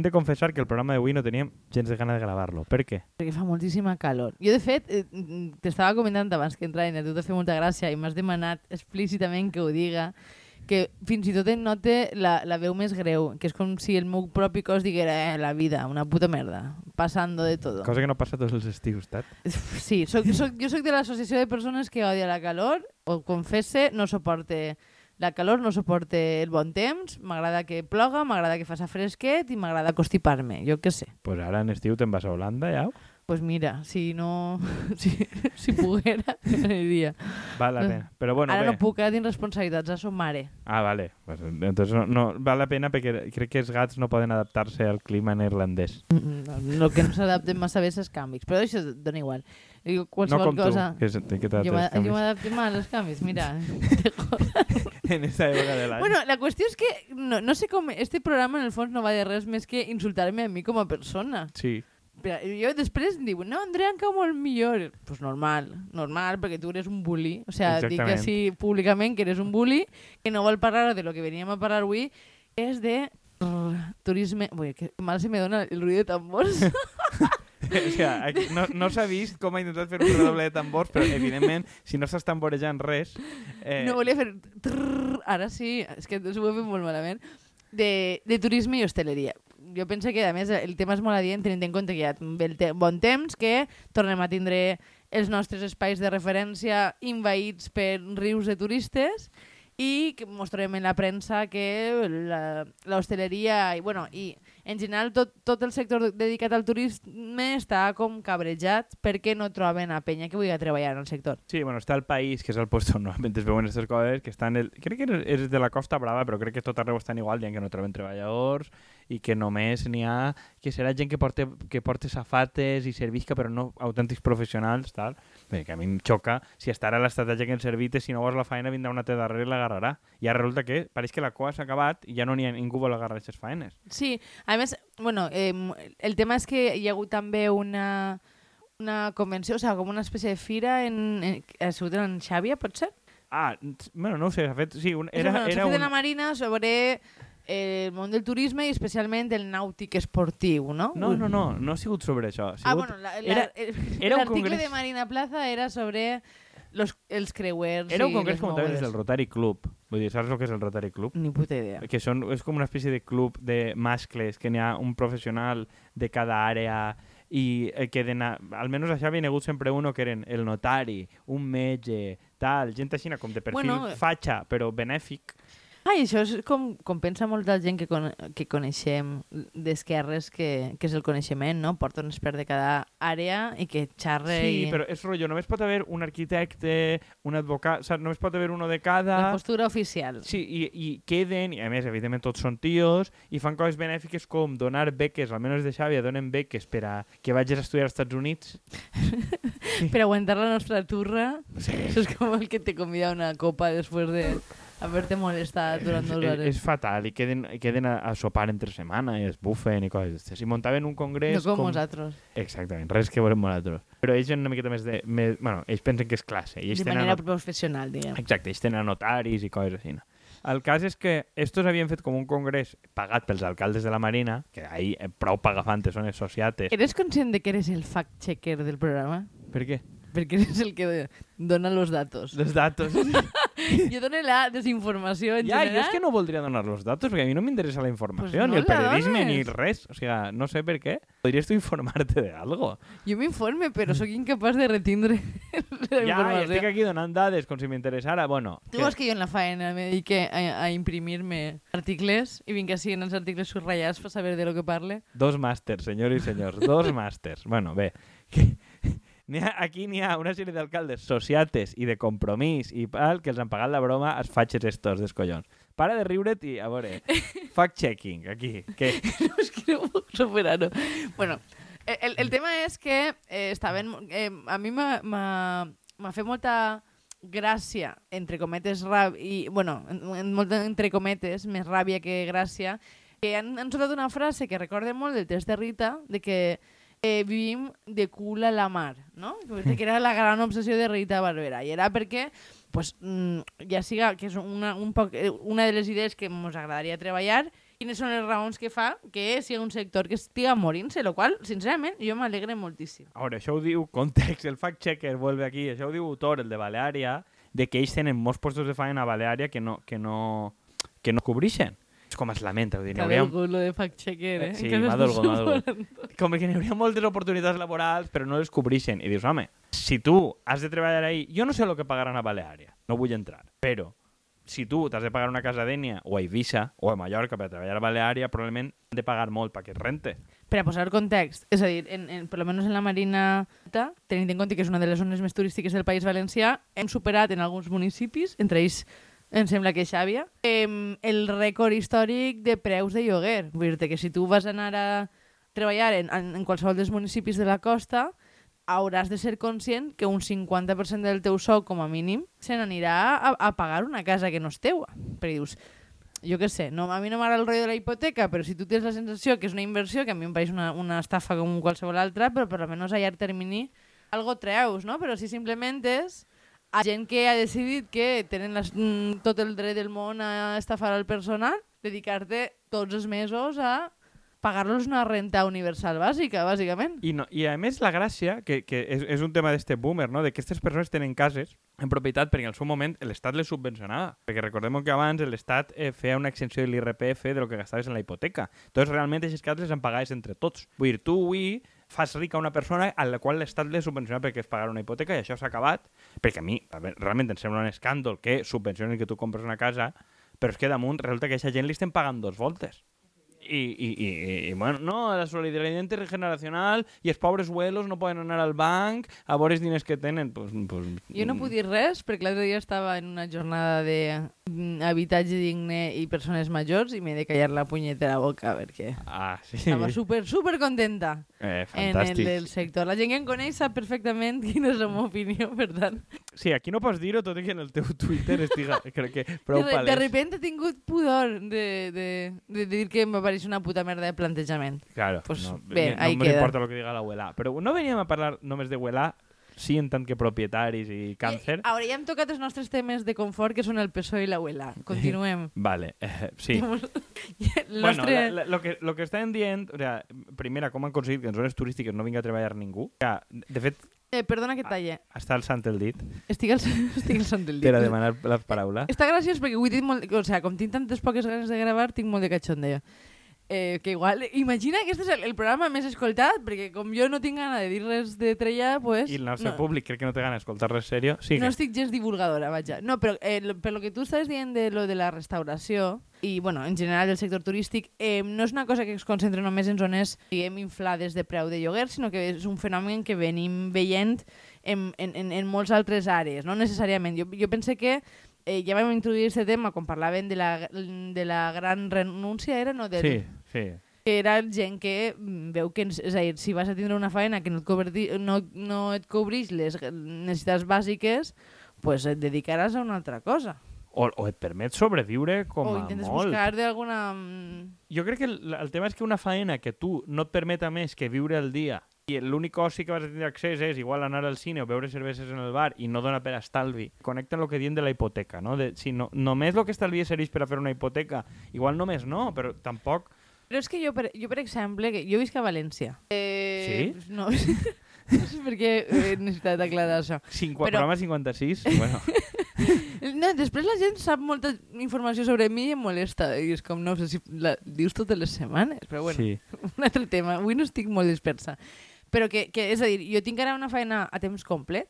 hem de confessar que el programa d'avui no teníem gens de gana de gravar-lo. Per què? Perquè fa moltíssima calor. Jo, de fet, eh, t'estava comentant abans que entrava i a tu t'ha fet molta gràcia i m'has demanat explícitament que ho diga que fins i tot em note la, la veu més greu, que és com si el meu propi cos diguera eh, la vida, una puta merda, passando de todo. Cosa que no passa tots els estius, tat. Sí, soc, soc, jo sóc de l'associació de persones que odia la calor, o confesse, no suporte la calor, no suporte el bon temps, m'agrada que ploga, m'agrada que faça fresquet i m'agrada constipar-me, jo què sé. Pues ara en estiu te'n vas a Holanda, ja? pues mira, si no... Si, si poguera, aniria. Val la pena. Però bueno, Ara bé. no puc, ara tinc responsabilitats a som mare. Ah, vale. Pues, entonces no, no, val la pena perquè crec que els gats no poden adaptar-se al clima neerlandès. Mm, No, no que no s'adapten massa bé als canvis, però això dona igual. No qualsevol com cosa... tu, que, és, que Jo t'adaptes m'a- als jo canvis. m'adapto mal als canvis, mira. en esta època de l'any. bueno, la qüestió és que no, no sé com... Este programa en el fons no va de res més que insultar-me a mi com a persona. Sí. Però jo després em diuen, no, Andrea cau molt millor. Pues normal, normal, perquè tu eres un bully. O sea, dic així públicament que eres un bully, que no vol parlar de lo que veníem a parlar avui, que és de rrr, turisme... Ui, que mal se me dona el ruido de tambors. o no, no s'ha vist com ha intentat fer un redoble de tambors, però evidentment, si no estàs tamborejant res... Eh, no volia fer... trrr, ara sí, és que s'ho he fet molt malament. De, de turisme i hostaleria. Jo penso que, a més, el tema és molt adient tenint en compte que hi ha te bon temps, que tornem a tindre els nostres espais de referència invaïts per rius de turistes i que mostrarem en la premsa que l'hostaleria i, bueno, i en general tot, tot el sector dedicat al turisme està com cabrejat perquè no troben a penya que vulgui treballar en el sector. Sí, bueno, està el país, que és el lloc on normalment es veuen aquestes coses, que estan... El... Crec que és de la Costa Brava, però crec que tot arreu estan igual, dient que no troben treballadors i que només n'hi ha... que serà gent que porta, que porta safates i servisca, però no autèntics professionals, tal. Bé, que a mi em xoca si estarà l'estratègia que ens servite, si no vols la feina, vindrà una altra darrere i l'agarrarà. I ara resulta que pareix que la cua s'ha acabat i ja no n'hi ha ningú vol agarrar aquestes feines. Sí, a més, bueno, eh, el tema és que hi ha hagut també una, una convenció, o sigui, com una espècie de fira en, en, ha sigut en Xàbia, pot ser? Ah, bueno, no ho sé, ha fet... Sí, un, Era, era, bueno, era S'ha fet un... en la Marina sobre el món del turisme i especialment el nàutic esportiu, no? No, no, no, no ha sigut sobre això. Ha sigut... Ah, bueno, la- la- l'article congrés- de Marina Plaza era sobre los, els creuers Era un congrés com mogudes. del Rotary Club. Vull dir, saps el que és el Rotary Club? Ni puta idea. Que són, és com una espècie de club de mascles, que n'hi ha un professional de cada àrea i eh, que d'anar... Almenys això havia hagut sempre uno que eren el notari, un metge, tal, gent així com de perfil Bueno, fatxa, però benèfic. Ah, i això és com, com pensa molta gent que, con que coneixem d'esquerres, que, que és el coneixement, no? Porta un expert de cada àrea i que xarre Sí, i... però és rotllo, només pot haver un arquitecte, un advocat, saps? només pot haver uno de cada... La postura oficial. Sí, i, i queden, i a més, evidentment, tots són tios, i fan coses benèfiques com donar beques, almenys de Xàbia, donen beques per a que vagis a estudiar als Estats Units. Per aguantar la nostra turra, Sí. això és com el que te convida una copa després de haver-te molestat durant dues és, hores. és fatal, i queden, i queden a, a sopar entre setmana, i es bufen i coses d'aquestes. I muntaven un congrés... No com, nosaltres. Exactament, res que volem nosaltres. Però ells una miqueta més de... Més, bueno, ells pensen que és classe. I ells De manera not- professional, diguem. Exacte, ells tenen notaris i coses així. No? El cas és que estos havien fet com un congrés pagat pels alcaldes de la Marina, que ahí eh, prou pagafantes són els sociates. Eres conscient de que eres el fact-checker del programa? Per què? Perquè eres el que dona los datos. Els datos. Jo dono la desinformació en ja, jo general. és que no voldria donar los datos, perquè a mi no m'interessa la informació, Pues no ni el periodisme, ni res. O sigui, no sé per què. Podries tu informar-te de algo. Jo m'informe, però sóc incapaç de retindre la Ja, ja informació. estic aquí donant dades com si m'interessara. Bueno, Tu vols que jo en la faena me dedique a, a imprimir-me articles i vinc així en els articles subratllats per saber de lo que parle? Dos màsters, senyors i senyors, dos màsters. Bueno, bé, que, ha, aquí n'hi ha una sèrie d'alcaldes sociates i de compromís i tal que els han pagat la broma als fatxes estos dels collons. Para de riure't i, a veure, fact-checking, aquí. Que, no, és que no puc superar-ho. Bueno, el, el tema és que eh, estaven... Eh, a mi m'ha- fet molta gràcia, entre cometes, ràb i, bueno, en, en, molta, entre cometes, més ràbia que gràcia, que han, han soltat una frase que recorda molt del test de Rita, de que eh, vivim de cul a la mar, no? Que era la gran obsessió de Rita Barberà. I era perquè, pues, mm, ja siga que és una, un poc, eh, una de les idees que ens agradaria treballar quines són les raons que fa que sigui un sector que estiga morint-se, lo qual, sincerament, jo m'alegre moltíssim. Ara, això ho diu Context, el fact-checker vuelve aquí, això ho diu autor, el de Baleària, de que ells tenen molts postos de feina a Baleària que no, que no, que no cobreixen. És com es lamenta, vull dir, Que hauria, lo de fact-checker, eh? Sí, Que m'ha dolgut, m'ha dolgut. volent. com que n'hi hauria moltes oportunitats laborals, però no les cobreixen. I dius, home, si tu has de treballar ahí, jo no sé el que pagaran a Baleària, no vull entrar, però si tu t'has de pagar una casa a Dènia o a Eivissa o a Mallorca per treballar a Baleària, probablement han de pagar molt perquè rente. Per a posar context, és a dir, en, en, per almenys en la Marina Alta, tenint en compte que és una de les zones més turístiques del País Valencià, hem superat en alguns municipis, entre ells em sembla que Xàbia, em, el rècord històric de preus de lloguer. Vull dir que si tu vas anar a treballar en, en, en qualsevol dels municipis de la costa, hauràs de ser conscient que un 50% del teu sou, com a mínim, se n'anirà a, a pagar una casa que no és teua. Perquè dius, jo què sé, no, a mi no m'agrada el rotllo de la hipoteca, però si tu tens la sensació que és una inversió, que a mi em pareix una, una estafa com qualsevol altra, però per almenys a llarg termini algo treus, no? Però si simplement és a gent que ha decidit que tenen les, mm, tot el dret del món a estafar al personal, dedicar-te tots els mesos a pagar-los una renta universal bàsica, bàsicament. I, no, I a més la gràcia, que, que és, és un tema d'este boomer, no? de que aquestes persones tenen cases en propietat perquè en el seu moment l'Estat les subvencionava. Perquè recordem que abans l'Estat eh, feia una exenció de l'IRPF de lo que gastaves en la hipoteca. Entonces realment aquestes cases les en pagaves entre tots. Vull dir, tu avui fas rica una persona a la qual l'Estat li subvenciona perquè és pagar una hipoteca i això s'ha acabat, perquè a mi a veure, realment em sembla un escàndol que subvencionen que tu compres una casa, però és que damunt resulta que a aquesta gent li estem pagant dos voltes. I, i, i, i bueno, no, la solidaritat intergeneracional i els pobres abuelos no poden anar al banc a veure els diners que tenen. Pues, pues, Jo no puc dir res perquè l'altre dia estava en una jornada de mm, habitatge digne i persones majors i m'he de callar la punyetera boca perquè Ah, sí. estava super, super contenta Eh, en el fantàstic. del sector. La gent que em coneix sap perfectament quina és la meva opinió, per tant. Sí, aquí no pots dir-ho tot i que en el teu Twitter estiga, crec que prou de, de palès. repente he tingut pudor de, de, de dir que em va pareixer una puta merda de plantejament. Claro, Pues no, bé, no ahí me queda. importa lo que diga l'abuela. Però no veníem a parlar només de abuela, sí en tant que propietaris i càncer. I, ara ja hem tocat els nostres temes de confort, que són el PSOE i l'abuela. Continuem. Vale, eh, sí. el Bueno, nostre... la, la, lo, que, lo que estan dient, o sea, primera, com han aconseguit que en zones turístiques no vingui a treballar ningú? O sea, de fet, Eh, perdona que talle. està al sant el dit Estic al, estic al sant del dit. per a demanar la paraula. Està graciós perquè avui tinc molt... O sigui, com tinc tantes poques ganes de gravar, tinc molt de cachondeo. Eh, que igual... Imagina que este és el, el programa més escoltat, perquè com jo no tinc gana de dir res de trellar, pues... I el nostre no, públic crec que no té gana d'escoltar res serio. Sí, no estic gens divulgadora, vaja. No, però eh, per lo que tu estàs dient de lo de la restauració, i bueno, en general del sector turístic, eh, no és una cosa que es concentra només en zones, diguem, inflades de preu de lloguer, sinó que és un fenomen que venim veient en, en, en, en molts altres àrees, no necessàriament. Jo, jo pense que eh, ja vam introduir aquest tema quan parlaven de la, de la gran renúncia, era? No, de, sí, sí. que era gent que mm, veu que, és a dir, si vas a tindre una feina que no et, cobrti, no, no et cobreix les necessitats bàsiques, pues et dedicaràs a una altra cosa. O, o et permet sobreviure com o a intentes molt. buscar d'alguna... mm, Jo crec que el, el tema és que una feina que tu no et permeta més que viure el dia i l'únic oci que vas a tindre accés és igual anar al cine o beure cerveses en el bar i no dona per estalvi, connecta amb el que diem de la hipoteca, no? De, si no, només el que estalvies serveix per a fer una hipoteca, igual només no, però tampoc... Però és que jo, per, jo, per exemple, que jo visc a València. Eh, Sí? No, no sé per què he necessitat aclarar això. Cinqu Però- Programa 56? Bueno, No, després la gent sap molta informació sobre mi i em molesta. I és com, no sé si la dius totes les setmanes, però bueno. sí. un altre tema. Avui no estic molt dispersa. Però que, que, és a dir, jo tinc ara una feina a temps complet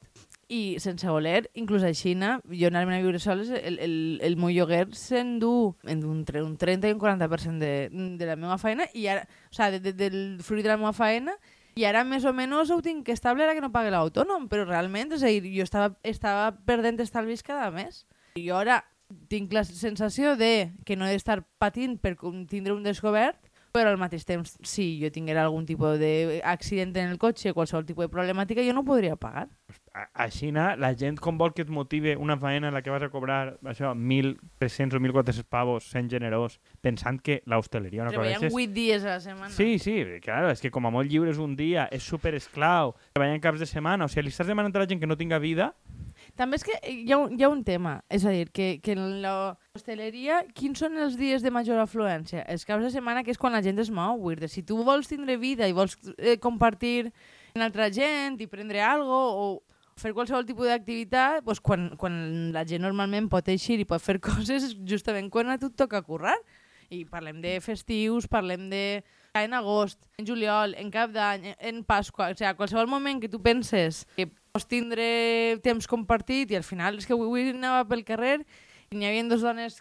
i sense voler, inclús així, jo anar-me'n a viure soles, el, el, el meu lloguer s'endú entre un 30 i un 40% de, de la meva feina, i ara, o sigui, de, de, del fruit de la meva feina, i ara més o menys ho tinc estable ara que no pague l'autònom, però realment, és a dir, jo estava, estava perdent estalvis cada mes. I jo ara tinc la sensació de que no he d'estar patint per tindre un descobert, però al mateix temps, si jo tinguera algun tipus d'accident en el cotxe, qualsevol tipus de problemàtica, jo no podria pagar. A- Així, na, la gent com vol que et motive una feina en la que vas a cobrar això, 1.300 o 1.400 pavos sent generós, pensant que l'hostaleria cosa Treballant és... 8 dies a la setmana. Sí, sí, claro, és que com a molt lliures un dia, és super esclau, treballant caps de setmana, o sigui, li estàs demanant a la gent que no tinga vida També és que hi ha, un, hi ha un tema, és a dir, que, que en l'hostaleria, quins són els dies de major afluència? Els caps de setmana, que és quan la gent es mou. Dir, si tu vols tindre vida i vols eh, compartir amb altra gent i prendre algo o fer qualsevol tipus d'activitat, doncs quan, quan la gent normalment pot eixir i pot fer coses justament quan a tu et toca currar. I parlem de festius, parlem de en agost, en juliol, en cap d'any, en Pasqua, o sigui, qualsevol moment que tu penses que pots tindre temps compartit i al final és que avui, avui anava pel carrer i n'hi havia dues dones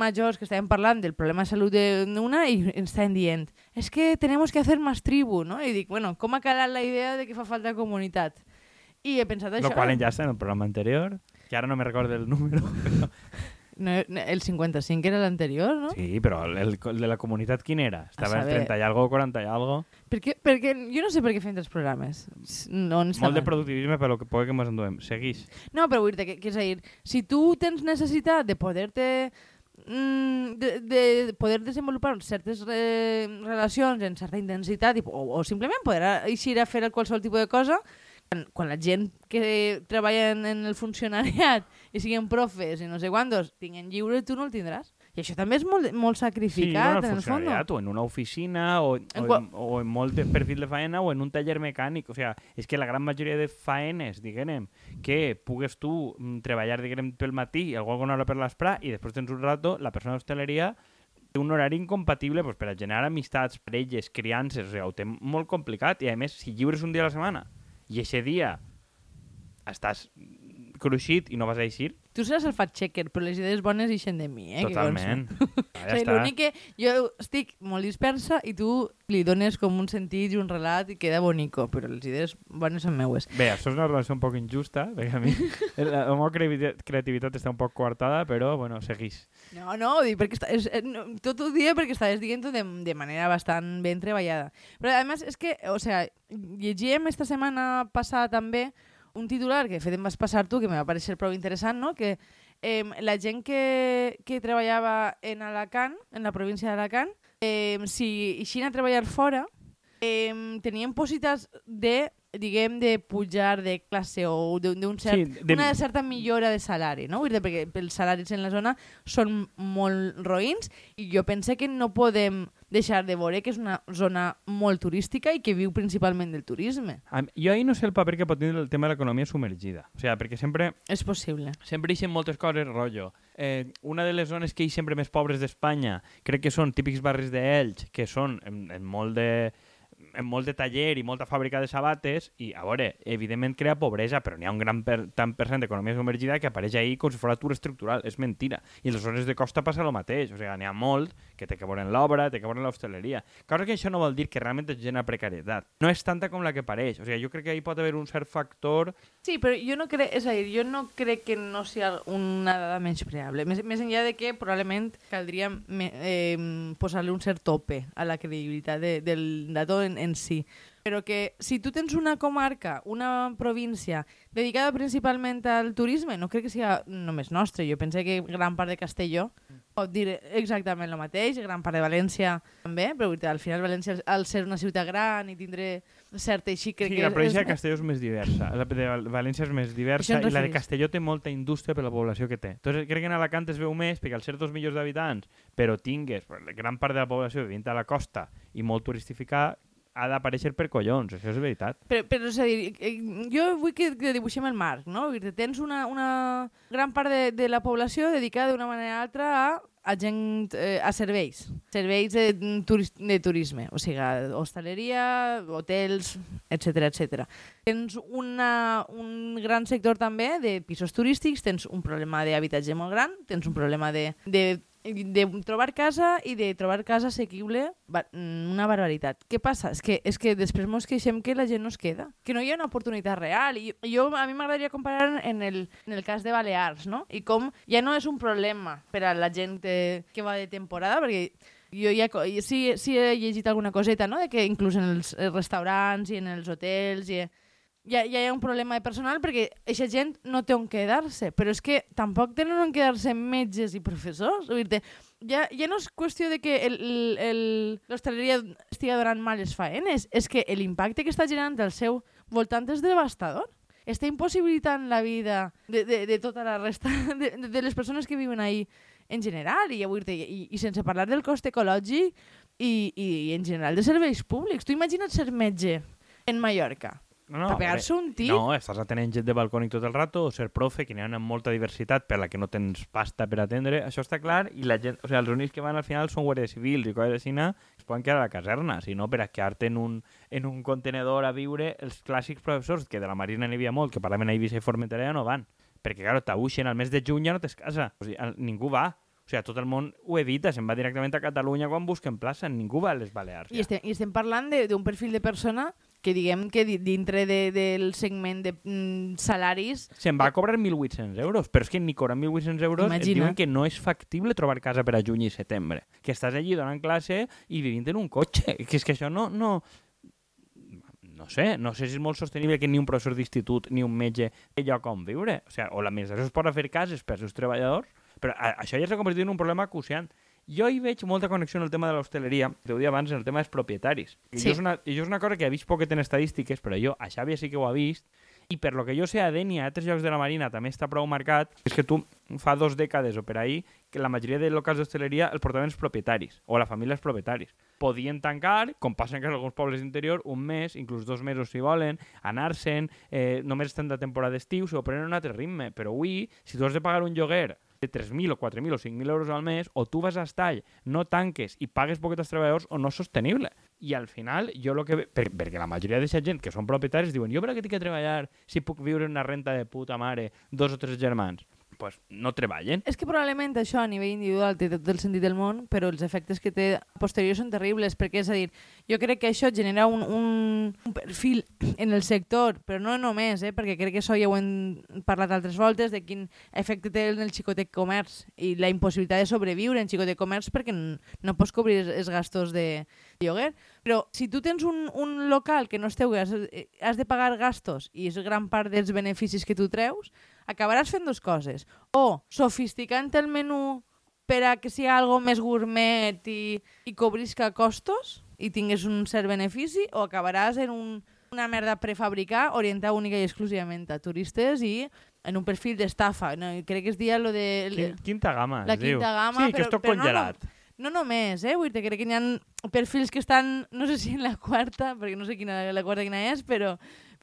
majors que estaven parlant del problema de salut d'una i ens estaven dient és es que tenemos que hacer más tribu, no? I dic, bueno, com ha calat la idea de que fa falta comunitat? I he pensat això. Lo qual enllaça en el programa anterior, que ara no me recordo el número. Però... No, el 55 era l'anterior, no? Sí, però el, el, el de la comunitat quin era? Estava en saber. 30 i algo, 40 i algo. Perquè, perquè jo no sé per què fem els programes. No, Molt de productivisme per lo que pugui que ens enduem. Seguix. No, però vull dir que, que és a dir, si tu tens necessitat de poder-te mm, de, de poder desenvolupar certes re, relacions en certa intensitat i, o, o simplement poder eixir a fer qualsevol tipus de cosa quan, quan la gent que treballa en, en el funcionariat i siguin profes i no sé quantos tinguen lliure, tu no el tindràs. I això també és molt, molt Sí, sacrificat, bueno, en el el fons. o en una oficina, o, En o, en, o en molt de perfil de faena, o en un taller mecànic. O sea, és que la gran majoria de faenes, diguem, que pugues tu mm, treballar, diguem, pel matí i alguna hora per l'esprà i després tens un rato, la persona d'hostaleria té un horari incompatible pues, per a generar amistats, parelles, criances, o sigui, ho té molt complicat i a més, si lliures un dia a la setmana i aquest dia estàs cruixit i no vas a eixir, Tu seràs el fact-checker, però les idees bones ixen de mi, eh? totalment. Ah, o ja sigui. L'únic que jo estic molt dispersa i tu li dones com un sentit i un relat i queda bonico, però les idees bones són meues. Bé, això és una relació un poc injusta, perquè a mi la, la meva creativitat està un poc coartada, però, bueno, segueix. No, no, dic perquè està, és, eh, no, tot ho dia perquè estaves dient-ho de, de manera bastant ben treballada. Però, a més, és que, o sea, llegíem esta setmana passada també un titular que de fet em vas passar tu, que me va parecer prou interessant, no? que eh, la gent que, que treballava en Alacant, en la província d'Alacant, eh, si eixien a treballar fora, eh, tenien possibilitats de diguem, de pujar de classe o d'un cert, Sí, de- una certa millora de salari, no? Vull dir, perquè els salaris en la zona són molt roïns i jo pense que no podem deixar de veure que és una zona molt turística i que viu principalment del turisme. Jo ahir no sé el paper que pot tindre el tema de l'economia submergida. O sigui, perquè sempre És possible. sempre eixen moltes coses, rotllo. Eh, una de les zones que hi sempre més pobres d'Espanya crec que són típics barris d'Elx, que són en, en molt de en molt de taller i molta fàbrica de sabates i, a veure, evidentment crea pobresa, però n'hi ha un gran per, tant per cent d'economia submergida que apareix ahí com si fos atur estructural. És mentira. I les zones de costa passa el mateix. O sigui, n'hi ha molt que té que veure en l'obra, té que veure en l'hostaleria. Cosa que això no vol dir que realment es genera precarietat. No és tanta com la que pareix. O sigui, jo crec que ahí pot haver un cert factor Sí, però jo no crec, és a dir, jo no crec que no sigui una dada menyspreable. Més, més enllà de que probablement caldria eh, posar-li un cert tope a la credibilitat de, del dato en, en si. Però que si tu tens una comarca, una província dedicada principalment al turisme, no crec que sigui només nostre. Jo penso que gran part de Castelló pot dir exactament el mateix, gran part de València també, però al final València, al ser una ciutat gran i tindre cert així, crec sí, que la província és- de Castelló és més diversa. La de Val- València és més diversa i la de. Castelló té molta indústria per la població que té. Entonces, crec que en Alacant es veu més perquè al ser dos milions d'habitants, però tingues gran part de la població vivint a la costa i molt turistificada, ha d'aparèixer per collons, això és veritat. Però, però és a dir, eh, jo vull que, que dibuixem el marc, no? Tens una, una gran part de, de la població dedicada d'una manera o altra a, a gent, eh, a serveis, serveis de, de turisme, o sigui, hostaleria, hotels, etc etc. Tens una, un gran sector també de pisos turístics, tens un problema d'habitatge molt gran, tens un problema de, de de trobar casa i de trobar casa assequible, ba- una barbaritat. Què passa? És que, és que després mos queixem que la gent no es queda, que no hi ha una oportunitat real. I jo, a mi m'agradaria comparar en el, en el cas de Balears, no? I com ja no és un problema per a la gent eh, que va de temporada, perquè jo ja sí, sí he llegit alguna coseta, no? De que inclús en els restaurants i en els hotels i ja, ja hi ha un problema de personal perquè aquesta gent no té on quedar-se, però és que tampoc tenen on quedar-se metges i professors. Vull dir ja, ja no és qüestió de que l'hostaleria estigui donant males faenes, és que l'impacte que està generant al seu voltant és devastador. està impossibilitant la vida de, de, de tota la resta de, de les persones que viuen ahí en general, i, i, i sense parlar del cost ecològic i, i, i en general de serveis públics. Tu imagina't ser metge en Mallorca. No, no, per pegar-se un tir. No, estàs atenent gent de balcònic tot el rato, o ser profe, que n'hi ha molta diversitat per la que no tens pasta per atendre, això està clar, i la gent, o sigui, els únics que van al final són guàrdies civils i coses així, es poden quedar a la caserna, si no per a quedar-te en un, en un contenedor a viure els clàssics professors, que de la Marina n'hi havia molt, que parlaven a Eivissa i Formentera ja no van, perquè, clar, t'abuixen al mes de juny ja no tens casa, o sigui, ningú va, o sigui, tot el món ho evita, se'n va directament a Catalunya quan busquen plaça, ningú va a les Balears. I estem, i estem parlant de- d'un perfil de persona que diguem que di- dintre de, del segment de mm, salaris Se'n va a cobrar 1.800 euros, però és que ni cobrar 1.800 euros et Imagina't. diuen que no és factible trobar casa per a juny i setembre. Que estàs allí donant classe i vivint en un cotxe. Que és que això no... no no sé, no sé si és molt sostenible que ni un professor d'institut ni un metge té lloc on viure. O, sigui, o l'administració es pot fer cases per als seus treballadors, però això ja s'ha convertit en un problema acuciant. Jo hi veig molta connexió en el tema de l'hostaleria, t'ho dia abans, en el tema dels propietaris. I Sí. jo, és una, i és una cosa que he vist poquet en estadístiques, però jo a Xàbia sí que ho he vist, i per lo que jo sé a Denia i a altres llocs de la Marina també està prou marcat, és que tu fa dos dècades o per ahir que la majoria de locals d'hostaleria els portaven els propietaris o la família els propietaris. Podien tancar, com passa en alguns pobles d'interior, un mes, inclús dos mesos si volen, anar-se'n, eh, només estan de temporada d'estiu, s'ho prenen un altre ritme. Però avui, si tu has de pagar un lloguer 3.000 o 4.000 o 5.000 euros al mes, o tu vas a estall, no tanques i pagues poquet als treballadors, o no és sostenible. I al final, jo lo que... Per, perquè la majoria d'aquesta gent que són propietaris diuen jo per què tinc que treballar si puc viure una renta de puta mare, dos o tres germans? Pues no treballen. És que probablement això a nivell individual té tot el sentit del món, però els efectes que té a posteriori són terribles, perquè és a dir, jo crec que això genera un, un, un perfil en el sector, però no només, eh, perquè crec que això ja ho hem parlat altres voltes, de quin efecte té en el xicotec comerç i la impossibilitat de sobreviure en xicotec comerç perquè no pots cobrir els, gastos de lloguer. Però si tu tens un, un local que no és teu, i has, eh, has de pagar gastos i és gran part dels beneficis que tu treus, acabaràs fent dues coses. O sofisticant el menú per a que sigui algo més gourmet i, i cobrisca costos i tingués un cert benefici, o acabaràs en un, una merda prefabricada orientada única i exclusivament a turistes i en un perfil d'estafa. No? Crec que es dia lo de... Quin, quinta gamma, La es diu. quinta gamma, Sí, que però- és tot però no, no. congelat. No només, eh? Vull dir, crec que hi ha perfils que estan, no sé si en la quarta, perquè no sé quina la quarta quina és, però,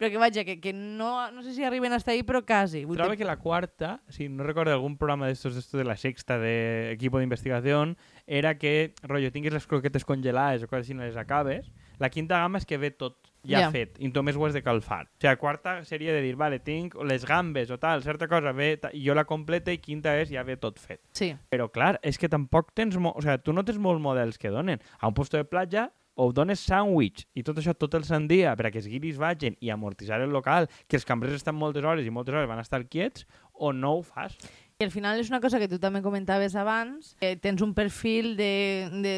però que vaja, que, que no, no sé si arriben hasta ahí, però quasi. Vull Trobo que la cuarta, si no recuerdo algún programa de estos, de la sexta de equipo de investigación, era que, rollo, tingues les croquetes congelades o coses així, no les acabes. La quinta gamma és que ve tot ja Ja. fet, i només ho has de calfar. O sigui, la quarta seria de dir, vale, tinc les gambes o tal, certa cosa, ve, i jo la completa, i quinta és ja ve tot fet. sí. Però, clar, és que tampoc tens... O sigui, tu no tens molts models que donen. A un puesto de platja o dones sàndwich i tot això tot el sant dia per a que els guiris vagin i amortitzar el local, que els cambrers estan moltes hores i moltes hores van estar quiets, o no ho fas. I al final és una cosa que tu també comentaves abans, que tens un perfil de, de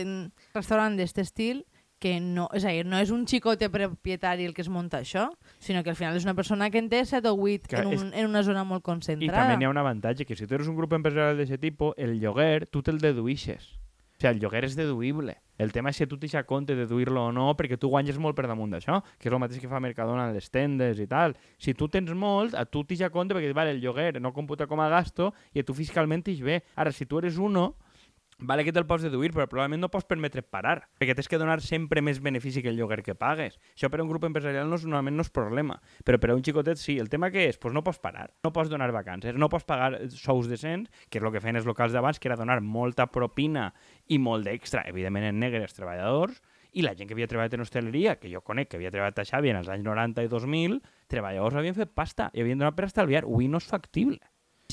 restaurant d'aquest estil que no, és a dir, no és un xicote propietari el que es munta això, sinó que al final és una persona que en té 7 o 8 Clar, en, un, en una zona molt I concentrada. també hi ha un avantatge, que si tu eres un grup empresarial d'aquest tipus, el lloguer tu te'l deduïxes. Sigui, el lloguer és deduïble. El tema és si tu t'eixa compte de deduir-lo o no, perquè tu guanyes molt per damunt d'això, que és el mateix que fa Mercadona en les tendes i tal. Si tu tens molt, a tu t'eixa compte perquè vale, el lloguer no computa com a gasto i a tu fiscalment t'eix bé. Ara, si tu eres uno, Vale que te'l pots deduir, però probablement no pots permetre parar, perquè tens que donar sempre més benefici que el lloguer que pagues. Això per a un grup empresarial no és, normalment no és problema, però per a un xicotet sí. El tema que és? Pues no pots parar, no pots donar vacances, no pots pagar sous decents, que és el que feien els locals d'abans, que era donar molta propina i molt d'extra, evidentment en negre als treballadors, i la gent que havia treballat en hostaleria, que jo conec que havia treballat a Xavi en els anys 90 i 2000, treballadors havien fet pasta i havien donat per estalviar. Avui no és factible.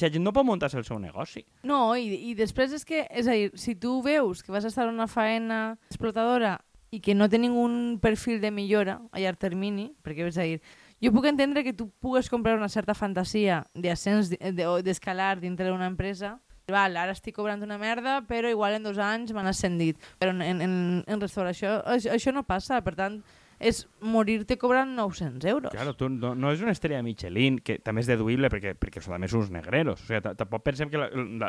Si la gent no pot muntar-se el seu negoci. No, i, i després és que, és a dir, si tu veus que vas a estar en una faena explotadora i que no té ningú perfil de millora a llarg termini, perquè és a dir, jo puc entendre que tu pugues comprar una certa fantasia d'ascens o d'escalar dintre d'una empresa, Val, ara estic cobrant una merda, però igual en dos anys m'han ascendit. Però en, en, en restauració això, això no passa, per tant, és morir-te cobrant 900 euros. Claro, tu no, no és una estrella Michelin, que també és deduïble perquè, perquè són, són uns negreros. O sigui, ta- tampoc pensem que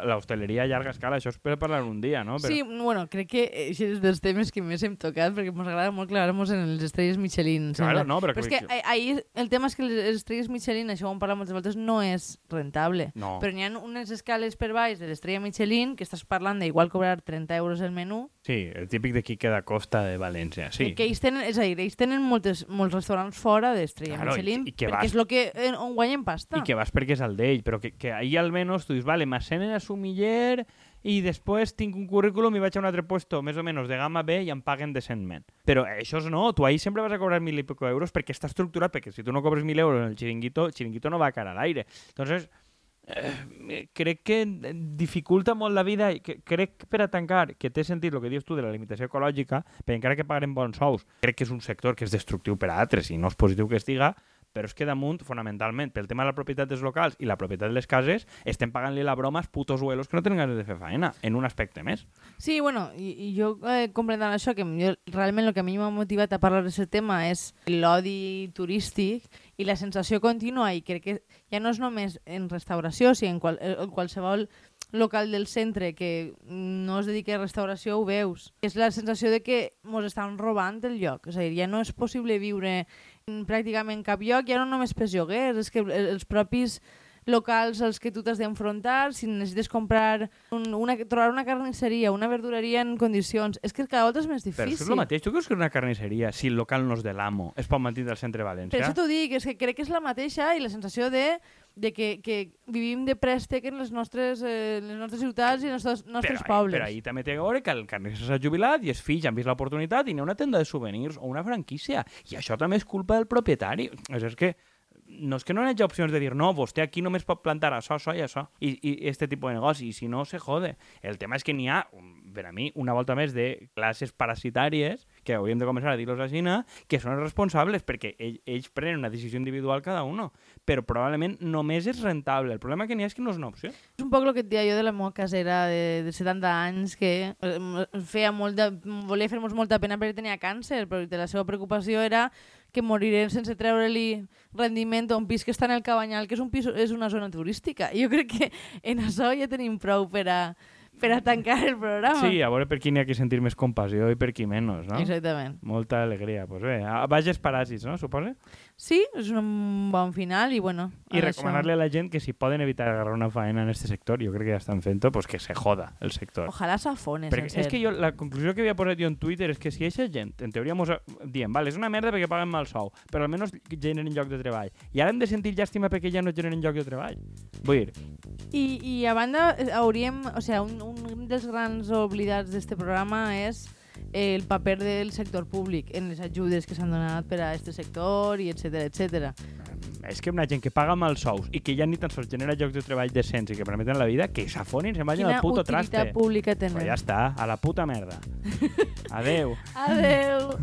l'hostaleria a llarga escala, això és per parlar un dia, no? Però, Sí, bueno, crec que això és dels temes que més hem tocat perquè ens agrada molt clavar-nos en les estrelles Michelin. Claro, sembla. no, però però és que- que eh, ahir el tema és que les estrelles Michelin, això ho hem parlat moltes voltes, no és rentable. No. Però n'hi ha unes escales per baix de l'estrella Michelin que estàs parlant d'igual cobrar 30 euros el menú Sí, el típic de Quique da Costa de València, sí. que, que ells tenen, és a dir, ells tenen moltes, molts restaurants fora d'estrella Claro, i- Michelin i que perquè vas- és el que eh, on guanyen pasta. I que vas perquè és el d'ell, però que, que ahir almenys tu dius, vale, m'assenen a sumiller i després tinc un currículum i vaig a un altre puesto més o menys de gamma B i em paguen decentment. Però això és no, tu ahir sempre vas a cobrar mil i poco euros perquè està estructurat, perquè si tu no cobres mil euros en el xiringuito, el xiringuito no va a cara a l'aire. Entonces, eh, crec que dificulta molt la vida i que, crec per a tancar, que té sentit el que dius tu de la limitació ecològica, perquè encara que pagarem bons sous, crec que és un sector que és destructiu per a altres i no és positiu que estiga, però és que damunt, fonamentalment, pel tema de la propietat dels locals i la propietat de les cases, estem pagant-li la broma als putos huelos que no tenen ganes de fer faena, en un aspecte més. Sí, bueno, i, i jo eh, comprenent això, que jo, realment el que a mi m'ha motivat a parlar d'aquest tema és l'odi turístic i la sensació contínua, i crec que ja no és només en restauració, sinó en, qual, en qualsevol local del centre que no es dedica a restauració ho veus. És la sensació de que mos estan robant el lloc. És a dir, ja no és possible viure en pràcticament cap lloc, ja no només pels lloguers, és que els propis locals als que tu t'has d'enfrontar, si necessites comprar un, una, trobar una carnisseria, una verdureria en condicions, és que cada volta és més Però difícil. això és el mateix. Tu creus que una carnisseria, si el local no és de l'amo, es pot mantenir al centre de Per València? això t'ho dic, és que crec que és la mateixa i la sensació de, de que, que vivim de préstec en les nostres, eh, les nostres ciutats i en els nostres, nostres però, pobles. Però ahir també té a veure que el carnisser s'ha jubilat i els fills han vist l'oportunitat i n'hi ha una tenda de souvenirs o una franquícia. I això també és culpa del propietari. És, és que no és que no hi hagi opcions de dir no, vostè aquí només pot plantar això, això i això i, i este tipus de negoci, i si no, se jode. El tema és que n'hi ha, per a mi, una volta més de classes parasitàries que hauríem de començar a dir-los a Xina, que són els responsables perquè ell, ells prenen una decisió individual cada uno, però probablement només és rentable. El problema que n'hi ha és que no és una opció. És un poc el que et deia jo de la meva casera de, de 70 anys que eh, feia molt de, volia fer-nos molta pena perquè tenia càncer, però la seva preocupació era que moriré sense treure-li rendiment a un pis que està en el Cabanyal, que és, un pis, és una zona turística. Jo crec que en això ja tenim prou per a, per a tancar el programa. Sí, a veure per qui n'hi ha que sentir més compassió i per qui menys, no? Exactament. Molta alegria. Pues bé, a vages paràsits, no? Suposa? Sí, és un bon final i bueno... I recomanar-li a la gent que si poden evitar agarrar una faena en este sector, jo crec que ja estan fent-ho, pues que se joda el sector. Això. Ojalà s'afone, Perquè sencer. és que jo, la conclusió que havia posat jo en Twitter és que si aquesta gent, en teoria, mos diem, vale, és una merda perquè paguen mal sou, però almenys generen lloc de treball. I ara hem de sentir llàstima perquè ja no generen lloc de treball. Vull dir, I, I a banda, eh, hauríem... O sigui, un, un dels grans oblidats d'este programa és el paper del sector públic en les ajudes que s'han donat per a este sector i etc etc. és que una gent que paga mal sous i que ja ni tan sols genera llocs de treball decents i que permeten la vida, que s'afonin, se'n vagin Quina al puto utilitat traste. pública Però tenen. ja està, a la puta merda. Adeu. Adeu!